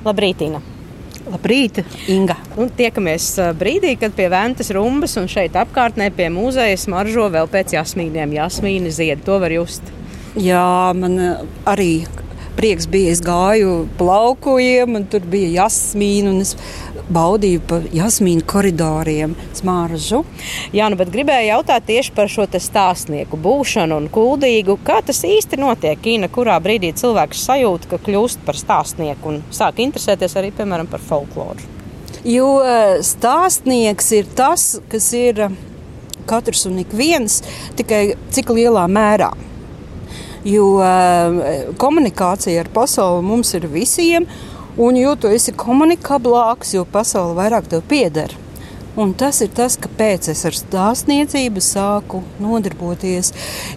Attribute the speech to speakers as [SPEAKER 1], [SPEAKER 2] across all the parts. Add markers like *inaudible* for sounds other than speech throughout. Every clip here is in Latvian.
[SPEAKER 1] Labrīt, Ina!
[SPEAKER 2] Labrīt, Inga!
[SPEAKER 1] Un tiekamies brīdī, kad pie Ventas rumbas un šeit apkārtnē pie muzeja smaržo vēl pēc jasmīniem. Jasmīna zied, to var just.
[SPEAKER 2] Jā, man arī prieks bija. Es gāju plaukojiem, un tur bija jasmīna, un es baudīju pa jasmīnu koridoriem smāržu.
[SPEAKER 1] Jā, nu, bet gribēju jautāt tieši par šo stāstnieku būšanu un kuldīgu. Kā tas īsti notiek? Kīna, kurā brīdī cilvēks sajūt, ka kļūst par stāstnieku un sāk interesēties arī, piemēram, par folkloru?
[SPEAKER 2] Jo e, stāstnieks ir tas, kas ir katrs un ik viens, tikai cik lielā mērā. Jo e, komunikācija ar pasauli mums ir visiem, Un jo tu esi komunikablāks, jo pasaule vairāk tev pieder. Un tas ir tas, kāpēc es ar stāstniecību sāku nodarboties.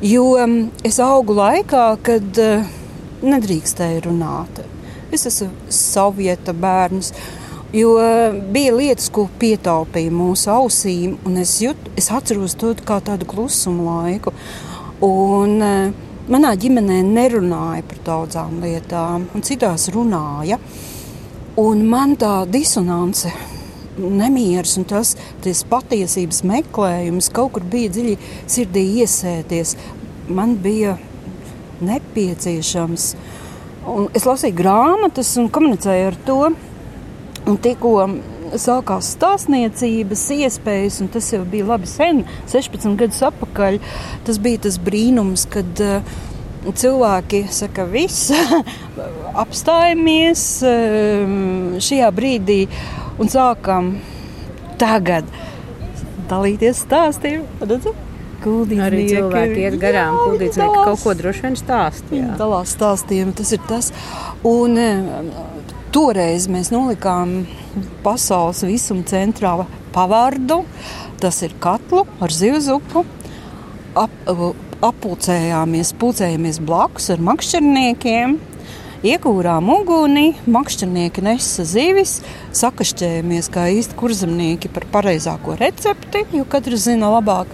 [SPEAKER 2] Jo um, es augu laikā, kad uh, nedrīkstēju runāt. Es esmu sovieta bērns. Jo uh, bija lietas, ko pietaupīja mūsu ausīm, un es, jut, es atceros to kā tādu klusumu laiku. Un, uh, manā ģimenē nerunāja par daudzām lietām, un citās runāja. Un man tā disonance, nemieris un tas patiesības meklējums kaut kur bija dziļi sirdī iesēties. Man bija nepieciešams. Un es lasīju grāmatas un komunicēju ar to. Un tikko sākās stāstniecības iespējas, un tas jau bija labi sen, 16 gadus atpakaļ. Tas bija tas brīnums, kad uh, cilvēki saka, viss, *laughs* apstājamies ehm, šajā brīdī un sākam tagad dalīties stāstiem.
[SPEAKER 1] Arī cilvēki iet garām, kuldīdznieki kaut ko droši vien stāstīja.
[SPEAKER 2] Dalās stāstiem, tas ir tas. Un ehm, toreiz mēs nolikām pasaules visuma centrā pavārdu. Tas ir katlu ar zivzupu. Ap, apulcējāmies, pulcējāmies blakus ar makšķerniekiem. Iegūrām uguni, makšķernieki nesa zivis, sakašķējamies kā īsti kurzemnieki par pareizāko recepti, jo katrs zina labāk.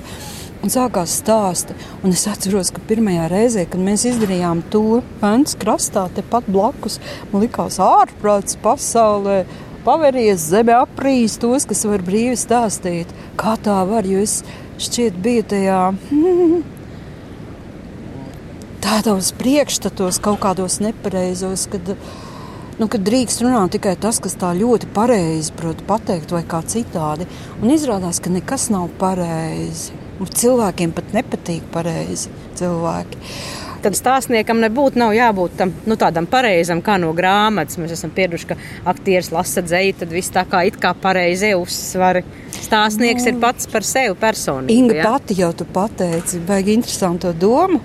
[SPEAKER 2] Un sākās stāsti. Un es atceros, ka pirmajā reizē, kad mēs izdarījām to pēdas krastā, tepat blakus, man likās ārprāts pasaulē. Paveries zeme aprīs tos, kas var brīvi stāstīt. Kā tā var, jo es šķiet biju tajā *laughs* tādos priekšstatos, kaut kādos nepareizos, kad, nu, kad drīkst runāt tikai tas, kas tā ļoti pareizi prot pateikt, vai kā citādi. Un izrādās, ka nekas nav pareizi. Un cilvēkiem pat nepatīk pareizi cilvēki.
[SPEAKER 1] Tad stāstniekam nebūtu jābūt tam, nu, tādam pareizam, kā no grāmatas. Mēs esam pieraduši, ka aktieris lasa dzēju, tad viss tā kā it kā pareizi uzsver. Stāstnieks no. ir pats par sevi personīgi.
[SPEAKER 2] Inga ja? pati jau tu pateici, baigi interesantu domu.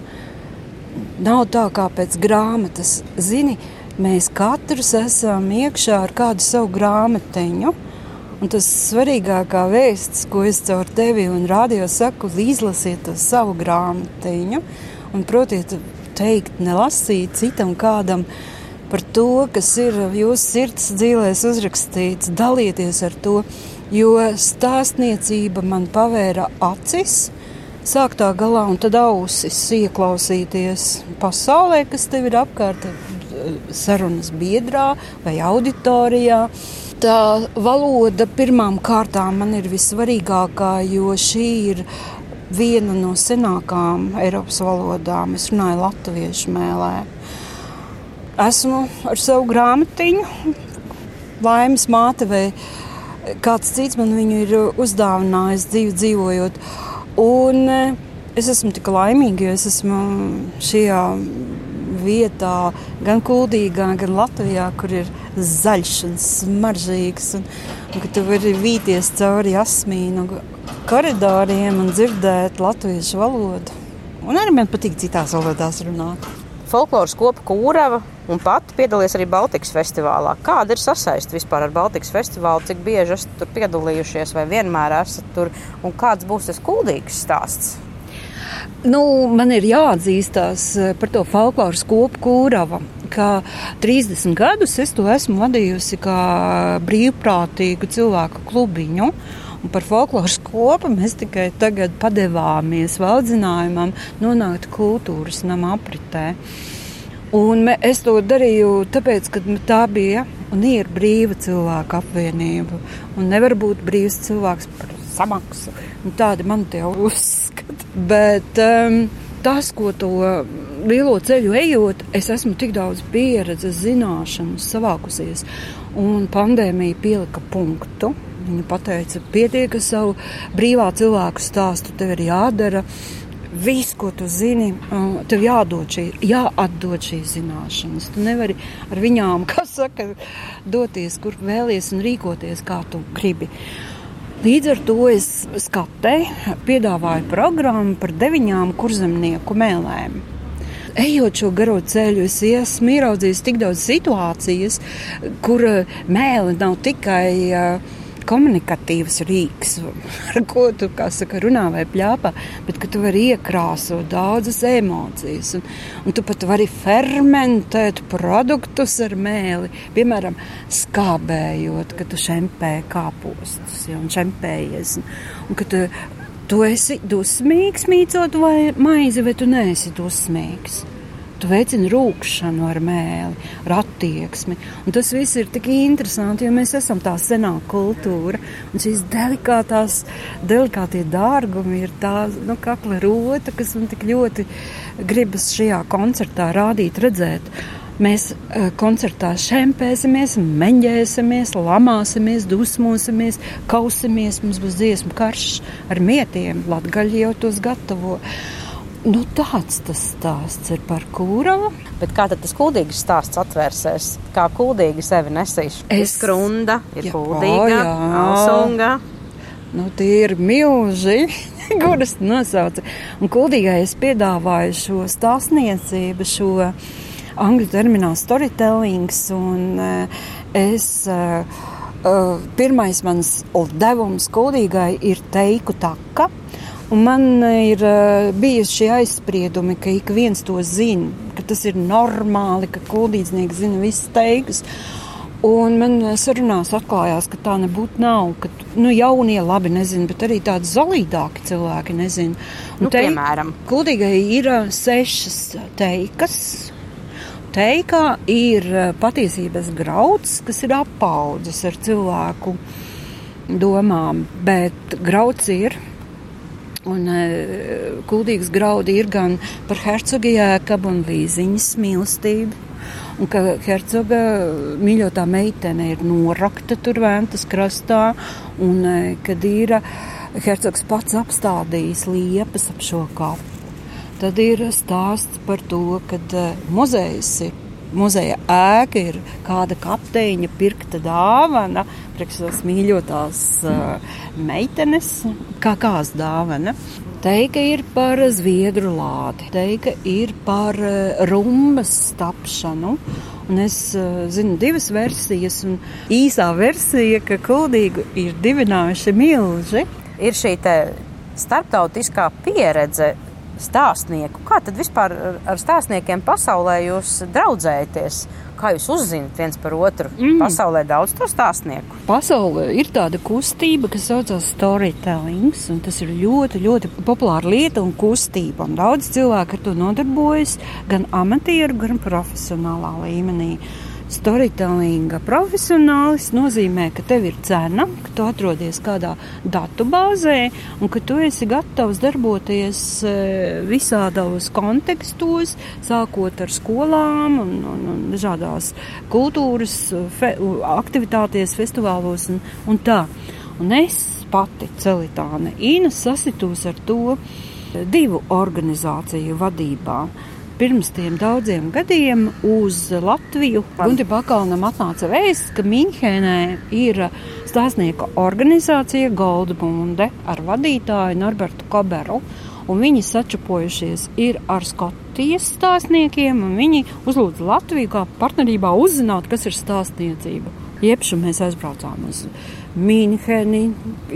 [SPEAKER 2] Nav tā kā pēc grāmatas. Zini, mēs katrs esam iekšā ar kādu savu grāmatiņu. Un tas svarīgākā vēsts, ko es caur tevi un rādio saku, izlasiet to savu grāmatiņu. Un, protiet, teikt, nelasīt citam kādam par to, kas ir jūsu sirds dzīvēs uzrakstīts, dalieties ar to. Jo stāstniecība man pavēra acis, sākt tā galā un tad ausis ieklausīties pasaulē, kas tev ir apkārt, sarunas biedrā vai auditorijā. Tā valoda pirmām kārtām man ir vissvarīgākā, jo šī ir viena no senākām Eiropas valodām. Es runāju latviešu mēlē. Esmu ar savu grāmatiņu, laimes māte vai kāds cits man viņu ir uzdāvinājis dzīvi dzīvojot. Un es esmu tik laimīga, jo es esmu šajā vietā, gan Kuldīgā, gan Latvijā, kur ir zaļš un smaržīgs. Un, un ka tu vari vīties cauri jasmīnu koridoriem un dzirdēt latviešu valodu. Un arī man patīk citās valodās runāt.
[SPEAKER 1] Folkloras kopa Kūrava un pati piedalījies arī Baltikas festivālā. Kāda ir sasaiste vispār ar Baltikas festivālu? Cik bieži esat tur piedalījušies vai vienmēr esat tur? Un kāds būs tas kuldīgs stāsts?
[SPEAKER 2] Nu, man ir jāatzīstās eh, par to folkloras kopu kūrava, ka 30 gadus es to esmu vadījusi kā brīvprātīgu cilvēku klubiņu. Un par folkloras kopu mēs tikai tagad padevāmies valdzinājumam nonākt kultūras nama apritē. Un es to darīju tāpēc, ka tā bija un ir brīva cilvēka apvienība. Un nevar būt brīvs cilvēks par samaksu. Un tādi man tie uzskati. Bet um, tas, ko to lielo ceļu ejot, es esmu tik daudz pieredzes, zināšanas savākusies. Un pandēmija pielika punktu. Viņa teica, pietiek ar savu brīvā cilvēku stāstu, tev ir jādara viss, ko tu zini, tev jādod šī, jāatdod šīs zināšanas. Tu nevari ar viņām, *laughs* kas saka, doties, kur vēlies un rīkoties, kā tu gribi. Līdz ar to es skatē piedāvāju programmu par deviņām kurzemnieku mēlēm. Ejot šo garo ceļu, es esmu ieraudzījis tik daudz situācijas, kur mēli nav tikai uh, komunikatīvs rīks, *laughs* ar ko tu saka, runā vai pļāpā, bet tu vari iekrāsot daudzas emocijas. Un, un tu pat vari fermentēt produktus ar mēli, piemēram, skābējot, kad tu šempē kāpostus ja, un šempējies. Un, un, ka tu, esi dusmīgs mīcot vai maizi, vai tu neesi dusmīgs tu veicini rūkšanu ar mēli, ar attieksmi. Un tas viss ir tik interesanti, jo mēs esam tā senā kultūra. Un šīs delikātās, delikātie dārgumi ir tā nu, kakla rota, kas man tik ļoti gribas šajā koncertā rādīt, redzēt. Mēs koncertā šempēsimies, meņģēsimies, lamāsimies, dusmosimies, kausimies. Mums būs dziesmu karš ar mietiem, latgaļi jau tos gatavo. Nu, tāds tas stāsts ir par kūravu.
[SPEAKER 1] Bet kā tad tas kuldīgas stāsts atvērsies? Kā kuldīgi sevi nesīs? Es skrunda, ir jā, kuldīga, alsunga.
[SPEAKER 2] Nu, tie ir milži, *laughs* kuras nosauca. Un kuldīgai es piedāvāju šo stāstniecību, šo angļu terminu storytellings. Un uh, es, uh, uh, pirmais mans devums kuldīgai ir teiku taka. Un man ir bijuši šie aizspriedumi, ka ik viens to zina, ka tas ir normāli, ka kuldīdznieki zina visas teikas. Un man sarunās atklājās, ka tā nebūtu nav. Ka, nu, jaunie labi nezina, bet arī tādi zolīdāki cilvēki nezina.
[SPEAKER 1] Un nu, te, piemēram,
[SPEAKER 2] kuldīgai ir sešas teikas. Teikā ir patiesības grauds, kas ir apaudzis ar cilvēku domām, bet grauds ir Un uh, kuldīgs graudi ir gan par hercoga jēkabu un līziņas mīlestību. Un ka hercoga mīļotā meitene ir norakta tur vēntas krastā, un uh, kad ir hercogs pats apstādījis liepas ap šo kapu. Tad ir stāsts par to, ka uh, muzejs ir muzeja ēka ir kāda kapteiņa pirkta dāvana, priekš savas mīļotās uh, meitenes, kā kās dāvana. Teika ir par zviedru lādi, teika ir par uh, rumbas tapšanu. Un es zinu divas versijas, un īsā versija, ka kuldīgu ir dibinājuši milži.
[SPEAKER 1] Ir šī starptautiskā pieredze stāstnieku. Kā tad vispār ar stāstniekiem pasaulē jūs draudzējaties? Kā jūs uzzināt viens par otru? Mm. Pasaulē daudz to stāstnieku.
[SPEAKER 2] Pasaulē ir tāda kustība, kas saucas storytelling, un tas ir ļoti, ļoti populāra lieta un kustība. Un daudz cilvēku ar to nodarbojas gan amatieru, gan profesionālā līmenī. Storytellinga profesionālis nozīmē, ka tev ir cena, ka tu atrodies kādā datu bāzē un ka tu esi gatavs darboties e, visādos kontekstos, sākot ar skolām un, un, un dažādās kultūras fe, aktivitātēs, festivālos un, un tā. Un es pati, Celitāne Ina, sasitos ar to divu organizāciju vadībā pirms tiem daudziem gadiem uz Latviju. Gunte Bakalnam atnāca vēsts, ka Minhenē ir stāstnieku organizācija Goldbunde ar vadītāju Norbertu Koberu. Un viņi sačapojušies ir ar Skotijas stāstniekiem, un viņi uzlūdza Latviju kā partnerībā uzzināt, kas ir stāstniecība. Iepšu mēs aizbraucām uz Mīnheni,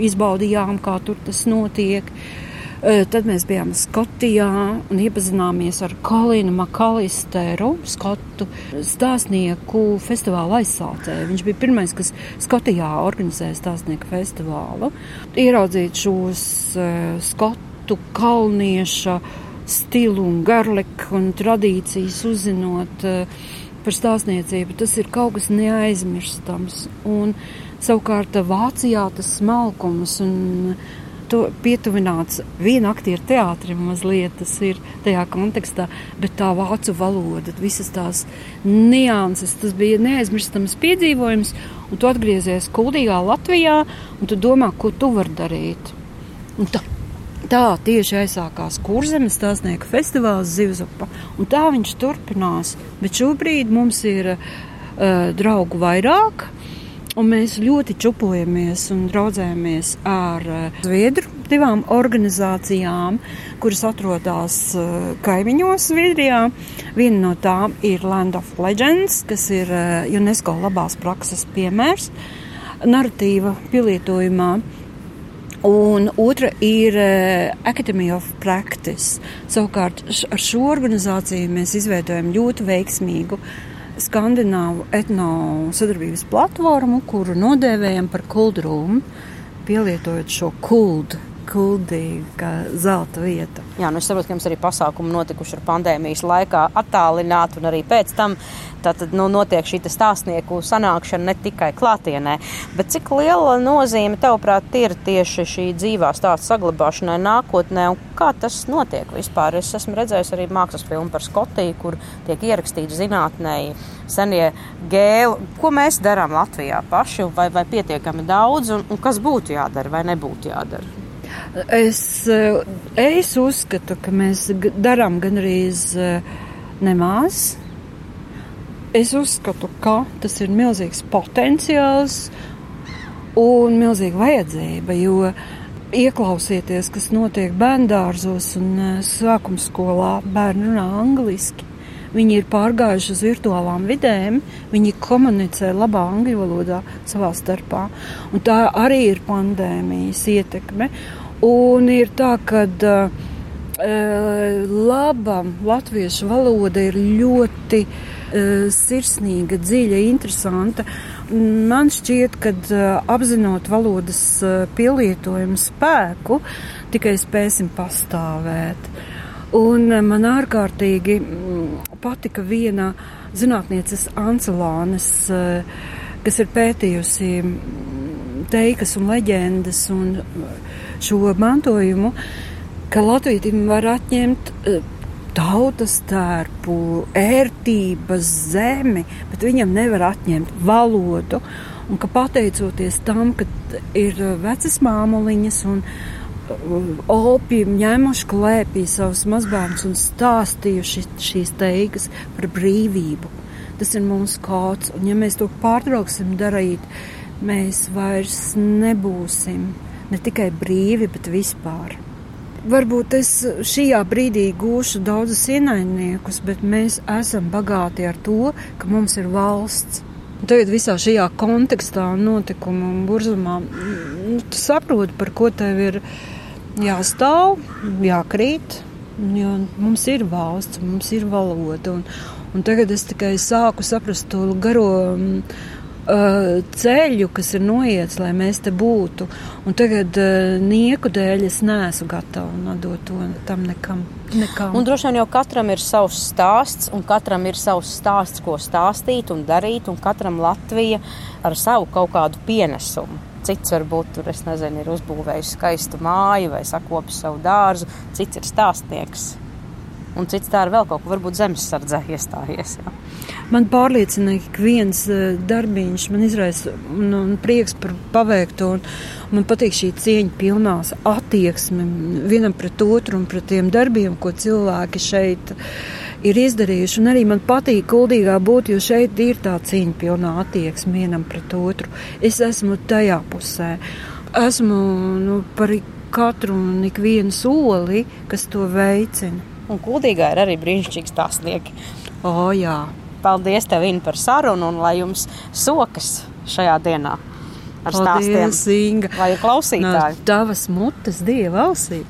[SPEAKER 2] izbaudījām, kā tur tas notiek. Uh, Tad mēs bijām Skotijā un iepazināmies ar Kolinu Makalisteru, skotu stāstnieku festivāla aizsācēju. Viņš bija pirmais, kas Skotijā organizēja stāstnieku festivālu. Ieraudzīt šos uh, skotu kalnieša stilu un garliku un tradīcijas uzzinot. Uh, par stāstniecību. Tas ir kaut kas neaizmirstams. Un, savukārt Vācijā tas smalkums un to pietuvināts viena aktieru teātrim mazliet tas ir tajā kontekstā, bet tā vācu valoda, visas tās nianses, tas bija neaizmirstams piedzīvojums, un tu atgriezies kuldīgā Latvijā, un tu domā, ko tu vari darīt. Un tā, tā tieši aizsākās Kurzemes stāstnieku festivāls Zivzupa, un tā viņš turpinās, bet šobrīd mums ir uh, draugu vairāk, Un mēs ļoti čupojamies un draudzējamies ar eh, Zviedru divām organizācijām, kuras atrodas eh, kaimiņos Zviedrijā. Viena no tām ir Land of Legends, kas ir eh, UNESCO labās prakses piemērs narratīva pielietojumā. Un otra ir Academy of Practice. Savukārt ar šo organizāciju mēs izveidojam ļoti veiksmīgu uh, skandināvu etno sadarbības platformu, kuru nodēvējam par kuldrūmu, pielietojot šo kuldu kuldīga zelta vieta.
[SPEAKER 1] Jā, nu es saprotu, ka jums arī pasākumi notikuši ar pandēmijas laikā attālināti un arī pēc tam. Tātad nu, notiek šī stāstnieku sanākšana ne tikai klātienē, bet cik liela nozīme tavuprāt ir tieši šī dzīvā stāsta saglabāšanai nākotnē un kā tas notiek vispār? Es esmu redzējis arī mākslas filmu par Skotiju, kur tiek ierakstīti zinātnēji senie gēli. Ko mēs darām Latvijā paši vai, vai pietiekami daudz un, un kas būtu jādara vai nebūtu jādara?
[SPEAKER 2] Es, eh, es uzskatu, ka mēs darām gandrīz eh, nemaz. Es uzskatu, ka tas ir milzīgs potenciāls un milzīga vajadzība, jo ieklausieties, kas notiek bērngārzos un eh, sākuma skolā, bērni runā angliski. Viņi ir pārgājuši uz virtuālām vidēm, viņi komunicē labā angļu valodā savā starpā. Un tā arī ir pandēmijas ietekme. Un ir tā, ka uh, laba latviešu valoda ir ļoti uh, sirsnīga, dziļa, interesanta. Man šķiet, ka uh, apzinot valodas pielietojumu spēku, tikai spēsim pastāvēt. Un man ārkārtīgi patika viena zinātnieces Ancelānes, uh, kas ir pētījusi teikas un leģendas un šo mantojumu, ka latvietim var atņemt e, tautas tērpu, ērtības, zemi, bet viņam nevar atņemt valodu. Un ka pateicoties tam, ka ir vecas māmuliņas un e, opi ņēmuši klēpī savus mazbērnus un stāstījuši šīs teigas par brīvību. Tas ir mūsu kods, un ja mēs to pārtrauksim darīt, mēs vairs nebūsim ne tikai brīvi, bet vispār. Varbūt es šajā brīdī gūšu daudzus ienaidniekus, bet mēs esam bagāti ar to, ka mums ir valsts. Tagad visā šajā kontekstā un notikumu un burzumā nu, tu saproti, par ko tev ir jāstāv, jākrīt, jo mums ir valsts, mums ir valoda. Un, un tagad es tikai sāku saprast to garo uh, ceļu, kas ir noiets, lai mēs te būtu. Un tagad uh, nieku dēļ es neesmu gatava nodot to tam nekam. nekam.
[SPEAKER 1] Un droši vien jau katram ir savs stāsts, un katram ir savs stāsts, ko stāstīt un darīt, un katram Latvija ar savu kaut kādu pienesumu. Cits varbūt tur, nezinu, ir uzbūvējis skaistu māju vai sakopis savu dārzu, cits ir stāstnieks un cits tā ir vēl kaut ko, varbūt zemesardzē iestājies. Jā.
[SPEAKER 2] Man pārliecina, ka viens eh, darbiņš man izraisa un, un prieks par paveikto. Un, man patīk šī cieņa pilnās attieksme vienam pret otru un pret tiem darbiem, ko cilvēki šeit ir izdarījuši. Un arī man patīk kuldīgā būt, jo šeit ir tā cieņa pilnā attieksme vienam pret otru. Es esmu tajā pusē. Esmu nu, par katru un ikvienu soli, kas to veicina.
[SPEAKER 1] Un Kuldīgā ir arī brīnišķīgi stāstnieki.
[SPEAKER 2] O, jā.
[SPEAKER 1] Paldies tev, Inna, par sarunu un lai jums sokas šajā dienā ar Paldies, stāstiem.
[SPEAKER 2] Inga.
[SPEAKER 1] Lai ir klausītāji.
[SPEAKER 2] No tavas mutes dieva ausī.